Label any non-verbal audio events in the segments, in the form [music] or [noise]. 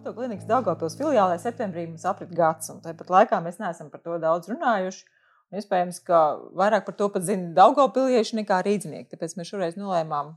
Ortoklinikas Daugopils filiālē septembrī mums aprit gads, un tāpat laikā mēs neesam par to daudz runājuši. Un iespējams, ka vairāk par to pat zina Daugopilieši nekā rīdznieki. Tāpēc mēs šoreiz nolēmām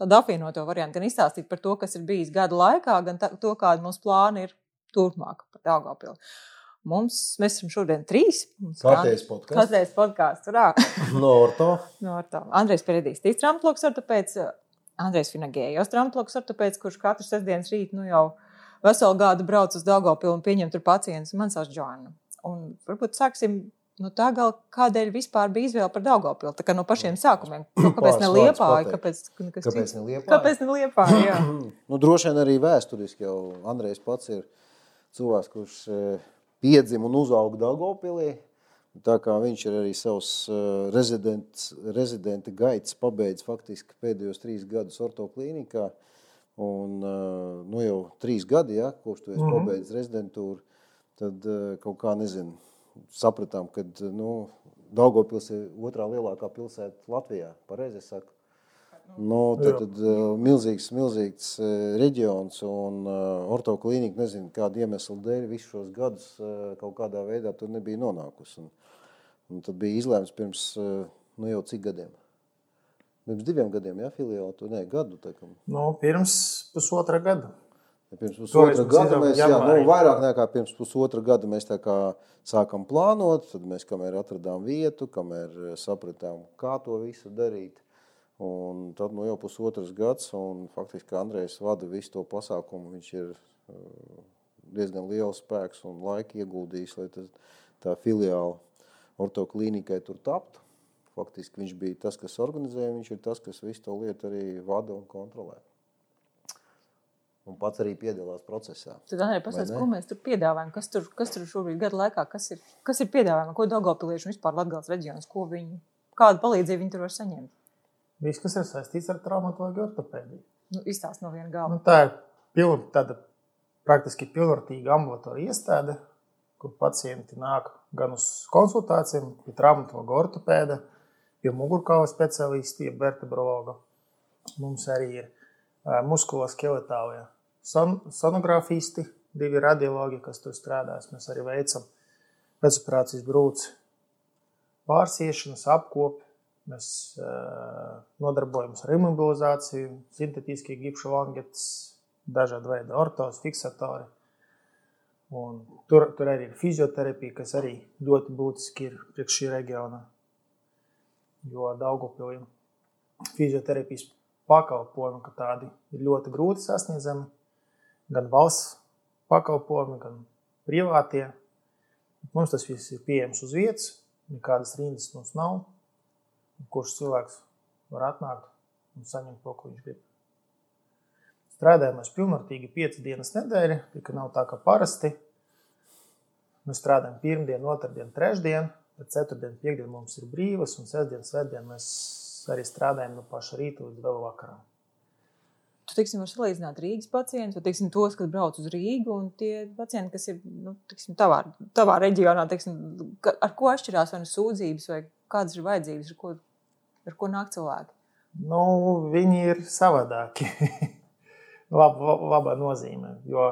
tādu apvienoto variantu, gan izstāstīt par to, kas ir bijis gada laikā, gan tā, to, kāda mums plāna ir turpmāk par Daugopilu. Mums, mēs esam šodien trīs. Kārtējs podkāsts. Kārtējs podkāsts. [laughs] no Orto. No Orto. Andrejs Peredīs, tīts tramploks ortopēds, Andrejs Finagējos tramploks ortopēds, kurš katru sestdienas rītu nu jau veselu gadu brauc uz Daugopilu un pieņem tur pacientus. Man sauc Džoanna. Un varbūt sāksim nu, tā gal, kādēļ vispār bija izvēle par Daugopilu? Tā kā no pašiem sākumiem. [clears throat] Nu, kāpēc ne Liepāja? Kāpēc, kāpēc ne Liepāja? Kāpēc ne Liepāja? [clears throat] nu, droši vien arī vēsturiski jau Andrejs pats ir cilvēks, kurš piedzima un uzauga Dārgopilī. Tā kā viņš ir arī savus rezidenta gaitas pabeidzis faktiski pēdējos trīs gadus ortoklīnikā. Un, nu, jau trīs gadi, ja, kopš tu esi mm -hmm. pabeidzis rezidentūru, tad kaut kā nezinu, sapratām, ka nu, Daugopils ir otrā lielākā pilsēta Latvijā. Pareizi es saku. Nu, tad, tad uh, milzīgs, milzīgs uh, reģions un uh, ortoklīnika, nezinu, kāda iemesla dēļ visus šos gadus kaut kādā veidā tur nebija nonākusi. Un, un tad bija izlēmts pirms nu, jau cik gadiem? Pirms diviem gadiem, ja filiāli to ne gadu. Tā, nu, pirms pusotra gada. Ja pirms pusotra gada mēs, jā, nu, vairāk nekā pirms pusotra gada mēs sākam plānot, tad mēs kamēr atradām vietu, kamēr sapratām, kā to visu darīt, Un tad nu, jau pusotrs gads, un faktiski Andrejs vada visu to pasākumu. Viņš ir uh, diezgan liels spēks un laika ieguldījis, lai tā filiāla ortoklīnikai tur taptu. Faktiski viņš bija tas, kas organizēja, viņš ir tas, kas visu to lietu arī vada un kontrolē. Un pats arī piedalās procesā. Tad arī pastāstiet, ko mēs tur piedāvājam. Kas tur, kas tur šobrīd gada laikā, kas ir, kas ir piedāvājumi, ko Daugavpilieši un vispār Latgales reģions, ko viņi, kādu palīdzību viņi tur var saņemt? Viss, kas ir saistīts ar traumatoloģiju, ortopēdiju. Nu, Izstāst no viena gala. Nu, tā ir piln, tāda praktiski pilnvērtīga ambulatorija iestāde, kur pacienti nāk gan uz konsultācijām, pie traumatologa ortopēda, pie mugurkaula speciālisti, pie vertebrologa. Mums arī ir muskuloskeletālie son, sonografisti, divi radiologi, kas tur strādās. Mēs arī veicam pēcoperācijas brūci pārsiešanas, apkopi, Mēs uh, nodarbojamies ar imobilizāciju, sintetiskie gipšu langetes, dažādi veidi ortos, fiksatori. Un tur, tur arī ir fizioterapija, kas arī ļoti būtiski ir priekš šī reģiona. Jo Daugopilī fizioterapijas pakalpojumi, ka tādi ir ļoti grūti sasniedzami. Gan valsts pakalpojumi, gan privātie. Mums tas viss ir pieejams uz vietas, nekādas rindas mums nav kurš cilvēks var atnākt un saņemt to, ko viņš grib. Strādājam mēs pilnvērtīgi 5 dienas nedēļa, tika nav tā kā parasti. Mēs strādājam pirmdienu, otrdienu, trešdienu, tad ceturtdienu, piekdienu mums ir brīvas, un sestdienu, svētdienu mēs arī strādājam no paša rīta līdz vēl vakaram. Tu teiksim, var salīdzināt Rīgas pacientus, vai teiksim, tos, kas brauc uz Rīgu, un tie pacienti, kas ir nu, teiksim, tavā, tavā reģionā, teiksim, ar ko atšķirās vai nu sūdzības, vai kādas ir vajadzības, ar ko, ar ko nāk cilvēki? Nu, viņi ir savādāki. [laughs] Lab, labā nozīmē. Jo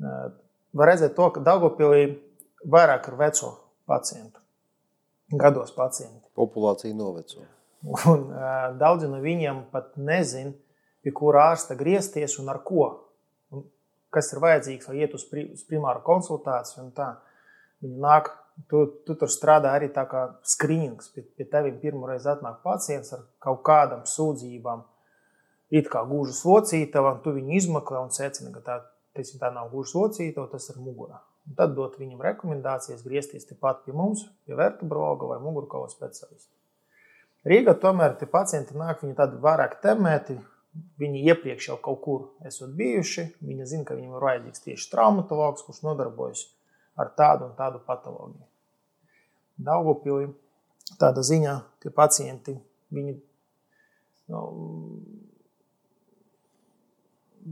var redzēt, to, ka Dārgopilī vairāk ir veco pacientu, gados pacienti. Populācija noveco. Un, uh, daudzi no viņiem pat nezina, pie kura ārsta griezties un ar ko. Un kas ir vajadzīgs, lai iet uz, pri, uz primāru konsultāciju. Viņi nāk Tu, tu tur strādā arī tā kā skrīnings. Pie, pie tevis pirmo reizi atnāk pacients ar kaut kādām sūdzībām. It kā gūža slocītava, un tu viņu izmeklē un secini, ka tā, teiksim, tā nav gūža slocītava, tas ir mugurā. Un tad dot viņam rekomendācijas griezties tepat pie mums, pie vertebrologa vai mugurkaula specialista. Rīgā tomēr tie pacienti nāk, viņi tādi vairāk temēti, viņi iepriekš jau kaut kur esot bijuši, viņi zina, ka viņam ir vajadzīgs tieši traumatologs, kurš nodarbojas ar tādu un tādu patoloģiju. Daugopilī tāda ziņā, ka pacienti viņi, nu,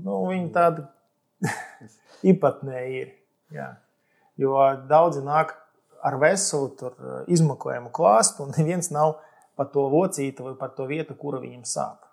nu, viņi tādi [laughs] [laughs] īpatnēji ir. Jā. Jo daudzi nāk ar veselu tur, izmeklējumu klāstu, un [laughs] neviens nav par to locītu vai par to vietu, kura viņam sāp.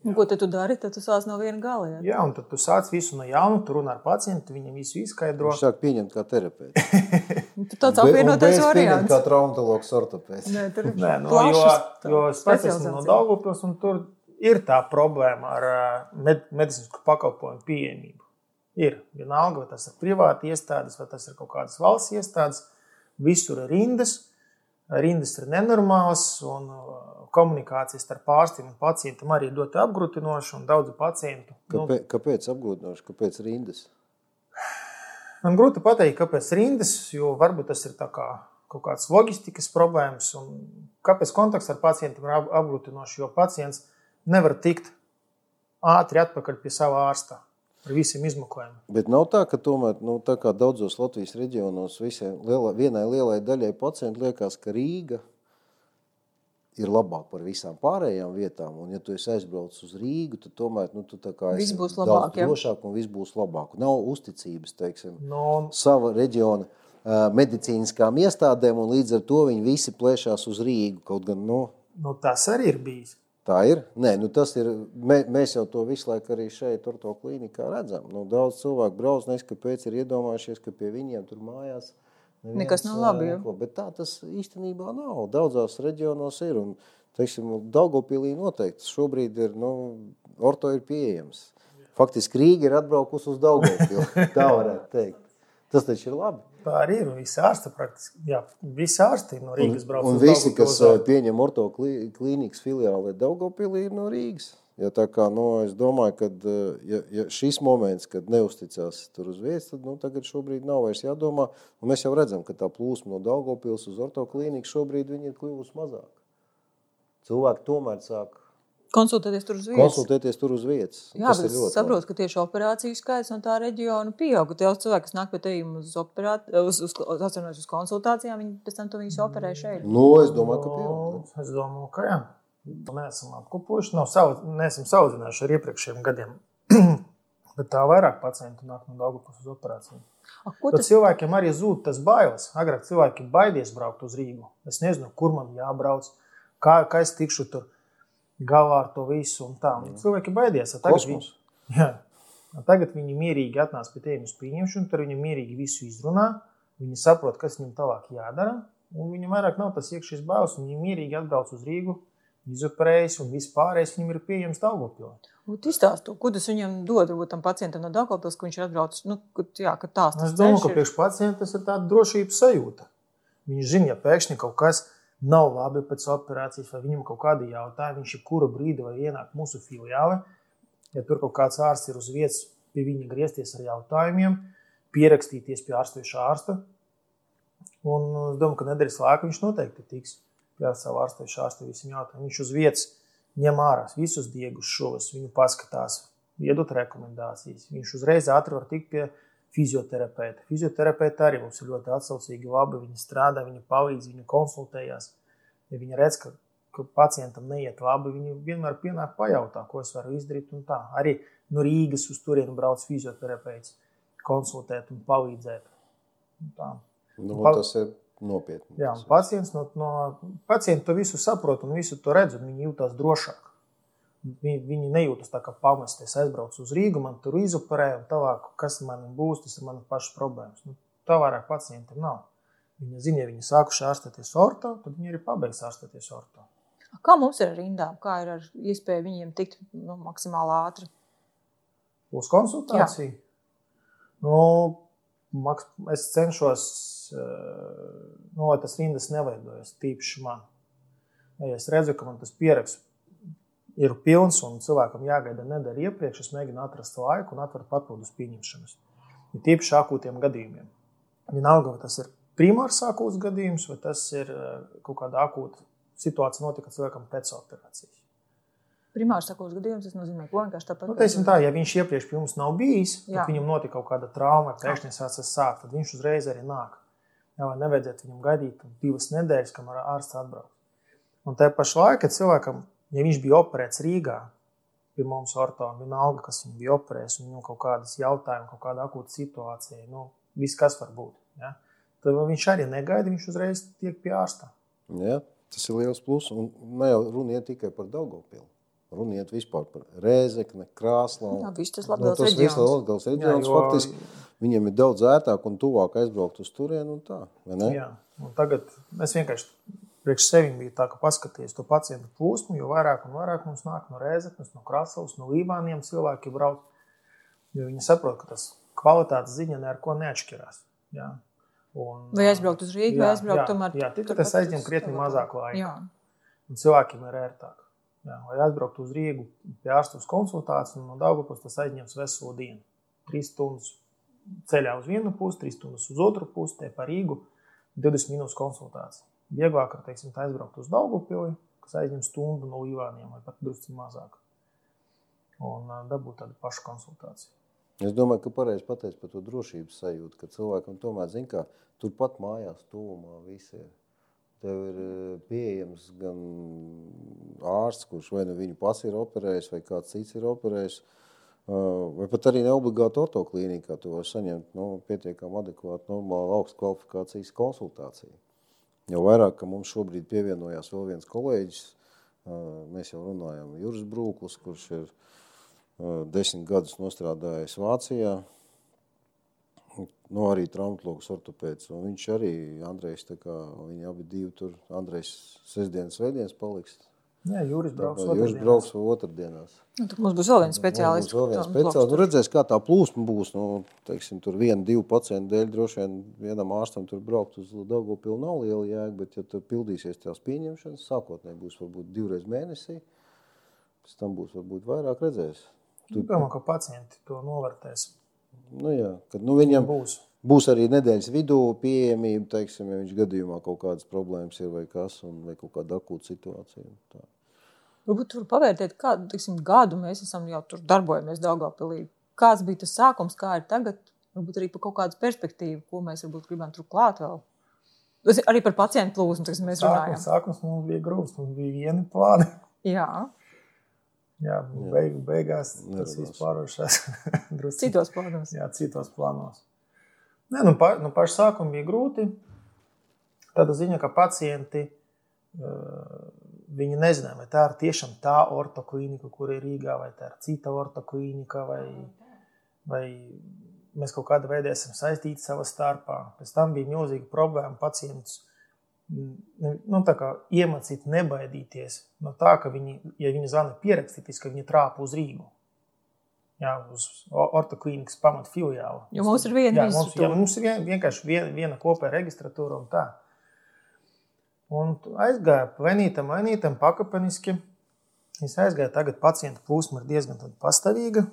Un ko tu dari? Tad tu sāc no viena gala. Ja? Jā, un tad tu sāc visu no jauna, tu runā ar pacientu, viņam visu izskaidro. Viņš sāk pieņemt kā terapeits. [laughs] Tu tāds apvienotais variants. Kā traumatologs ortopēds. Nē, tur ir Nē, no, jo, plašas jo es pats esmu no. Daugavpils, un tur ir tā problēma ar ā, med, medicīnisku pakalpojumu pieejamību. Ir vienalga, vai tas ir privāti iestādes, vai tas ir kaut kādas valsts iestādes. Visur ir rindas, rindas ir nenormālas, un ā, komunikācijas starp ārstiem un pacientiem arī ir ļoti apgrūtinoša, un daudzi pacientu. Nu, Kāpēc, kāpēc apgūtinoši, kāpēc rindas? Man grūti pateikt, kāpēc rindas, jo varbūt tas ir kā kaut kādas loģistikas problēmas. Kāpēc kontakts ar pacientiem ir ap- apgrūtinošs? Jo pacients nevar tikt ātri atpakaļ pie sava ārsta ar visiem izmeklējumiem. Bet nav tā, ka tomēr nu, tā kā daudzos Latvijas reģionos visiem, lielā, vienai lielai daļai pacientu liekas, ka Rīga ir labāk par visām pārējām vietām. Un, ja tu esi aizbraucis uz Rīgu, tad tomēr nu, tu tā kā Viss būs daudz labāk, drošāk un viss būs labāk. Nav uzticības, teiksim, Nu, sava reģiona ā, medicīniskām iestādēm, un līdz ar to viņi visi plēšās uz Rīgu. Kaut gan, nu, nu, tas arī ir bijis. Tā ir. Nē, nu tas ir. Mē, mēs jau to visu laiku arī šeit, Turto klīnikā redzam. Nu, daudz cilvēku brauc, nezinu, kāpēc ir iedomājušies, ka pie viņiem tur mājās neviens, Nekas nav labi, neko. Bet tā tas īstenībā nav. Daudzās reģionos ir. Un, teiksim, Daugopilī noteikti šobrīd ir, nu, orto ir pieejams. Faktiski Rīga ir atbraukusi uz Daugopilu. [laughs] Tā varētu teikt. Tas taču ir labi. Tā arī ir. Visi ārsti praktiski. Jā, visi ārsti no Rīgas brauc. Un uz visi, kas pieņem orto klī- klīnikas filiāli Daugopilī, ir no Rīgas. Ja tā kā, nu, es domāju, ka ja, ja šis moments, kad neusticās tur uz vietas, tad nu, tagad šobrīd nav vairs jādomā. Un mēs jau redzam, ka tā plūsma no Daugopils uz orto klīniku šobrīd ir kļuvusi mazāk. Cilvēki tomēr sāk Konsultēties tur uz vietas. konsultēties tur uz vietas. Jā, tas bet ir es saprotu, ka tieši operāciju skaits no tā reģiona pieauga. Tie cilvēki, kas nāk pie tevis uz, operāt, uz, uz, atceros, uz konsultācijām, viņi pēc tam to viņus operē šeit. Nu, es domāju, ka pieaug. Nu, Es domāju, ka jā. Mēs esam apkopojuši, nav savu, neesam saudzinājuši ar iepriekšējiem gadiem. [clears throat] Bet tā vairāk pacientu nāk no Daugavpils uz operāciju. A, ko Tad tas cilvēkiem arī zūd tas bailes. Agrāk cilvēki baidījās braukt uz Rīgu. Es nezinu, kur man jābrauc, kā, kā es tikšu tur galā ar to visu. un tā. Un Cilvēki baidījās. Tagad, Kosmos. viņi, [laughs] jā, tagad viņi mierīgi atnāca pie tevis uz pieņemšanu, tur viņi mierīgi visu izrunā. Viņi saprot, kas viņam tālāk jādara. Un viņam vairāk nav tas iekšējais bailes. Viņi mierīgi atbrauc uz Rīgu, izoperējas un viss pārējais viņam ir pieejams Daugopilā. izstāsta? Ko tas viņam dod? Varbūt tam pacientam no Dārgopils, ka viņš ir atbraucis. Nu, ka, jā, ka tās Es domāju, ka ir. priekš pacienta tas ir tāds drošības sajūta. Viņš zina, ja pēkšņi kaut kas nav labi pēc operācijas, vai viņam kaut kādi jautājumi, viņš kura brīdi var ienākt mūsu filiālē. Ja tur kaut kāds ārsts ir uz vietas, pie viņa griezties ar jautājumiem, pierakstīties pie ārstoša ārsta. Un es domāju, ka nedēļas laikā viņš noteikti tiks pie sava ārstoša ārsta visiem jautājumiem. Viņš uz vietas ņem ārā visus diegus šos, viņu paskatās, iedot rekomendācijas. Viņš uzreiz ātri var tikt pie fizioterapeita. Fizioterapeita arī mums ir ļoti atsaucīgi, labi. Viņi strādā, viņi palīdz, viņi konsultējās. Ja viņi redz, ka, ka pacientam neiet labi, viņi vienmēr pienāk pajautā, ko es varu izdarīt. Arī no Rīgas uz turieni brauc fizioterapeits, konsultēt un palīdzēt. Un tā. Nu, Pa- tas ir nopietni. Jā, un pacients no, no pacienta to visu saprot un visu to redz, un viņi jūtas drošāk. Viņi, viņi nejūtas tā kā pamesti. Es aizbraucu uz Rīgu, man tur izoperēja, un tālāk, kas man būs, tas ir manas pašas problēmas. Nu, tā vairāk pacientiem nav. Viņi zina, ja viņi sākuši ārstēties orto, tad viņi arī pabeigs ārstēties orto. Kā mums ir ar rindām? Kā ir ar iespēju viņiem tikt nu, maksimāli ātri? Uz konsultāciju. Nu, maks, es cenšos, eh, nu, lai tas rindas neveidojas tīpaši man. Ja es redzu, ka man tas pieraksts ir pilns un cilvēkam jāgaida nedēļa iepriekš, es mēģinu atrast laiku un atvērt papildus pieņemšanas. Ir tīpaši akūtiem gadījumiem. Vienalga, vai tas ir primārs akūts gadījums, vai tas ir eh, kaut kāda akūta situācija, notika cilvēkam pēc operācijas. Primārs sakos gadījums, tas nozīmē, ko vienkārši tāpat. Nu, teiksim tā, ja viņš iepriekš pie mums nav bijis, tad viņam notika kaut kāda trauma, pēkšņi sācis sākt, tad viņš uzreiz arī nāk. Jā, vai nevajadzētu viņam gaidīt divas nedēļas, kamēr ārsts atbrauc. Un tajā pašā laikā cilvēkam, ja viņš bija operēts Rīgā, pie mums orto, vienalga, kas viņam bija operējis, un viņam kaut kādas jautājumas, kaut kāda akūta situācija, nu, viss kas var būt. Ja? Tad viņš arī negaida, viņš uzreiz tiek pie ārsta. Ja, tas ir liels pluss. Un ne jau runa iet tikai par Daugopilu. Runiet vispār par Rēzekni, Krāslavu. Jā, viss tas Nu, tas viss reģions. Latgales reģions jo- faktiski viņiem ir daudz ērtāk un tuvāk aizbraukt uz turieni un tā, vai ne? Jā, un tagad es vienkārši priekš sevi biju tā, ka paskaties to pacientu plūsmu, jo vairāk un vairāk mums nāk no Rēzeknes, no Krasavas, no Lībāniem cilvēki brauc, jo viņi saprot, ka tas kvalitātes ziņa ne ar ko neatšķirās. Jā. Un, Vai aizbraukt uz Rīgu, vai aizbraukt tomēr Jā, turpat tas aizņem krietni mazāk laika. Jā. Un cilvēkiem ir ērtāk. Jā, lai aizbrauktu uz Rīgu pie ārsta uz konsultāciju, no Daugavpils tas aizņems veselu dienu. Trīs stundas ceļā uz vienu pusi, trīs stundas uz otru pusi, te pa Rīgu, 20 minūtes konsultācija. Vieglāk ir aizbraukt uz Daugavpili, kas aizņem stundu no Līvāniem vai pat drusci mazāk. Un dabūt tādu pašu konsultāciju. Es domāju, ka pareizi pateicis par to drošības sajūtu, ka cilvēkam tomēr zina, ka turpat mājās, tuvumā viss ir. Tev ir eh, pieejams gan ārsts, kurš vai nu viņu pats ir operējis, vai kāds cits ir operējis. eh, Vai pat arī neobligāti ortoklīnikā tu vari saņemt nu, pietiekami adekvātu, normālu, augstu kvalifikācijas konsultāciju. Jo vairāk, ka mums šobrīd pievienojās vēl viens kolēģis, eh, mēs jau runājam, Juris Brūklis, kurš ir eh, desmit gadus nostrādājis Vācijā. Nu, arī traumatologs ortopēds. un Viņš arī, Andrejs, tā kā viņi abi divi tur, Andrejs sestdienas, svētdienas paliks. Jā, Jūris brauks otrdienās. brauks vēl otrdienās. Nu, tad mums būs vēl viens speciālists. vēl viens speciālists. Nu, redzēs, kā tā plūsma būs. Nu, teiksim, tur viena, divu pacientu dēļ droši vien vienam ārstam tur braukt uz Daugavpilu nav liela jēga, bet ja tur pildīsies tās pieņemšanas, sākotnēji būs varbūt divreiz mēnesī, pēc tam būs varbūt vairāk redzēs. Nu, Domāju, ka pacienti to novērtēs. Nu, jā, kad, nu, viņam Būs. būs arī nedēļas vidū pieejamība, teiksim, ja viņš gadījumā kaut kādas problēmas ir vai kas, un, vai kaut kāda akūta situācija. un Tā. Varbūt tur pavērtēt, kādu tiksim, gadu mēs esam jau tur darbojamies Daugavpilī. Kāds bija tas sākums, kā ir tagad? Varbūt arī par kaut kādu perspektīvu, ko mēs varbūt gribam tur klāt vēl. Arī par pacientu plūsmu, mēs runājam. Sākums, sākums mums bija grūts, mums bija vieni plāni. Jā, Jā, beig, beigās tas viss pārvēršas [laughs] citos plānos. jā, citos plānos. Nē, nu, pa, nu, pašu sākumu bija grūti. Tāda ziņa, ka pacienti uh, viņi nezināja, vai tā ir tiešām tā ortoklinika, kur ir Rīgā, vai tā ir cita ortoklinika, vai, vai mēs kaut kādā veidā esam saistīti savā starpā. Pēc tam bija milzīga problēma pacientus nu, kā iemācīt nebaidīties no tā, ka viņi, ja viņi zvana pierakstīties, ka viņi trāpa uz Rīgu. Jā, uz ortoklīnikas pamatu filiāli. Jo mums ir viena jā, mums, jā, mums ir vien, vienkārši viena, viena kopēja registratūra un tā. Un aizgāja pa vienītam, vienītam pakāpeniski. Es aizgāju, tagad pacientu plūsma ir diezgan pastāvīga.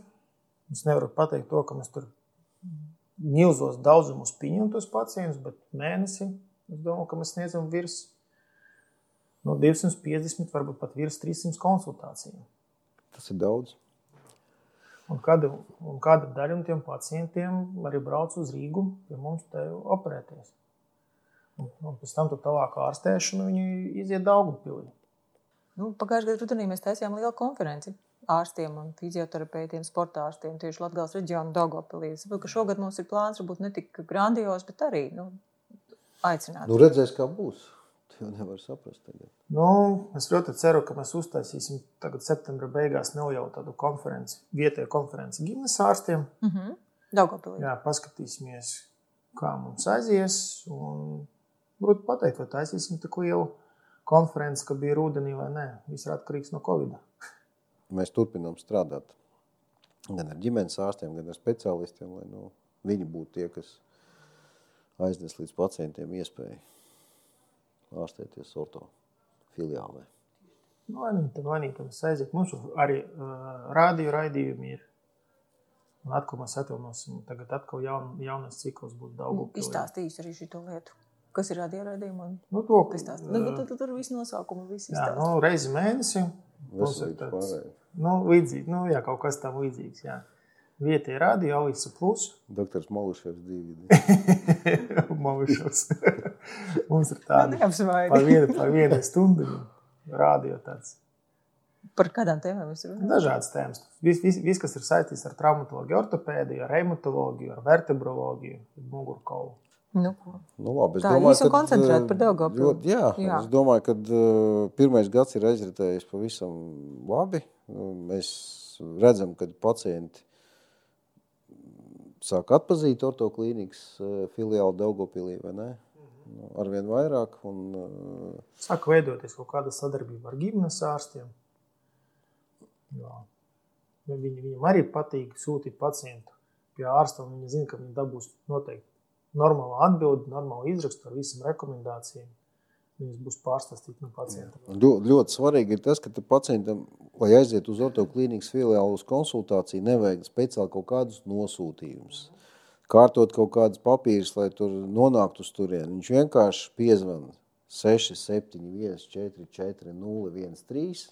Es nevaru pateikt to, ka mēs tur milzos daudzumos pieņemam tos pacientus, bet mēnesī es domāju, ka mēs sniedzam virs no 250, varbūt pat virs 300 konsultāciju. Tas ir daudz. Un kāda, un kāda daļa no tiem pacientiem arī brauc uz Rīgu, pie mums te operēties. Un, un pēc tam tur tālāk ārstēšanu viņi iziet Daugavpilī. Nu, Pagājušajā gadā rudenī mēs taisījām lielu konferenci ārstiem un fizioterapeitiem, sporta ārstiem tieši Latvijas reģiona Daugavpilī. Es saprotu, ka šogad mums ir plāns varbūt ne tik grandios, bet arī nu, aicināt. Nu, redzēs, kā būs. Tu jau nevar saprast. Tagad. Nu, es ļoti ceru, ka mēs uztaisīsim tagad septembra beigās nelielu tādu konferenci, vietēju konferenci ģimenes ārstiem. Mm -hmm. Daugavpilī. Jā, paskatīsimies, kā mums aizies. Un grūti pateikt, vai taisīsim tik lielu konferenci, ka bija rudenī vai nē. Viss ir atkarīgs no Covid. [laughs] Mēs turpinām strādāt gan ar ģimenes ārstiem, gan ar speciālistiem, lai nu, viņi būtu tie, kas aiznes līdz pacientiem iespēju ārstēties orto filiālē. Nu, Vainīgi, vainīgi, mēs aiziet. Mums arī uh, rādio raidījumi ir. Un atkal mēs atjaunosim. Tagad atkal jaun, jaunais cikls būs daudz. Izstāstījis arī šo lietu. Kas ir radiorādījuma? Nu, to, Izstāst. Nu, tad tur viss nosaukumi, viss jā, izstāst. nu, reizi mēnesī. Mums ir tāds, nu, līdzīgi, nu, jā, kaut kas tam līdzīgs. Jā. Vietējā radio Alisa Plus. Doktors Maluševs divi. [laughs] [laughs] Malušos. [laughs] Mums ir Nu, tāda neapsmaidi. par vienu, par vienu stundu. Radio tāds. Par kādām tēmām mēs runājam? Dažādas tēmas. Viss, vis, vis, kas ir saistīts ar traumatoloģiju, ortopēdiju, ar reumatoloģiju, ar vertebroloģiju, mugurkaulu. Nu, ko? Nu, labi, es Tā, domāju, koncentrēti eh, par Daugavpili. ļoti- Jā, Jā. es domāju, ka uh, pirmais gads ir aizritējis pavisam labi. Nu, mēs redzam, ka pacienti sāk atpazīt ortoklīnikas eh, filiāli Daugopilī, vai ne? Nu, arvien vairāk. Un, eh, Sāk veidoties kaut kāda sadarbība ar ģimenes ārstiem. Jā. Viņi, viņam arī patīk sūtīt pacientu pie ārsta, un viņi zina, ka viņi dabūs noteikti normālu atbildi, normālu izrakstu ar visām rekomendācijām. Viņas būs pārstāstītas no pacienta. Ļo- Ļoti svarīgi ir tas, ka tam pacientam, lai aizietu uz ortoklīnikas filiālu uz konsultāciju, nevajag speciāli kaut kādus nosūtījumus. Kārtot kaut kādus papīrus, lai tur nonāktu uz turieni. Viņš vienkārši piezvana 6, 7, 1, 4, 4, 0, 1, 3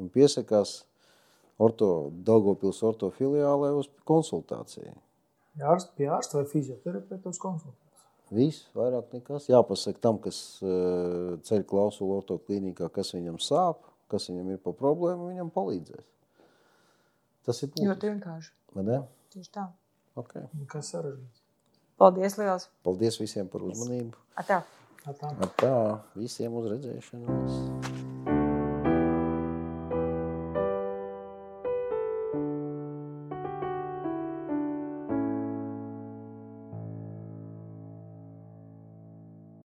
un piesakās orto, Daugopils orto filiālē uz konsultāciju. Pie ārsta, pie ārsta vai fizioterapeita uz konsultāciju. Viss, vairāk nekas. Jāpasaka tam, kas uh, ceļ klausulu ortoklīnikā, kas viņam sāp, kas viņam ir pa problēmu, viņam palīdzēs. Tas ir Ļoti būtiski. vienkārši. vai ne? Tieši tā. Okay. Kas sarežģīts? Paldies, liels! Paldies visiem par uzmanību. Atā. Tā tā. Ar tā, visiem uz redzēšanos.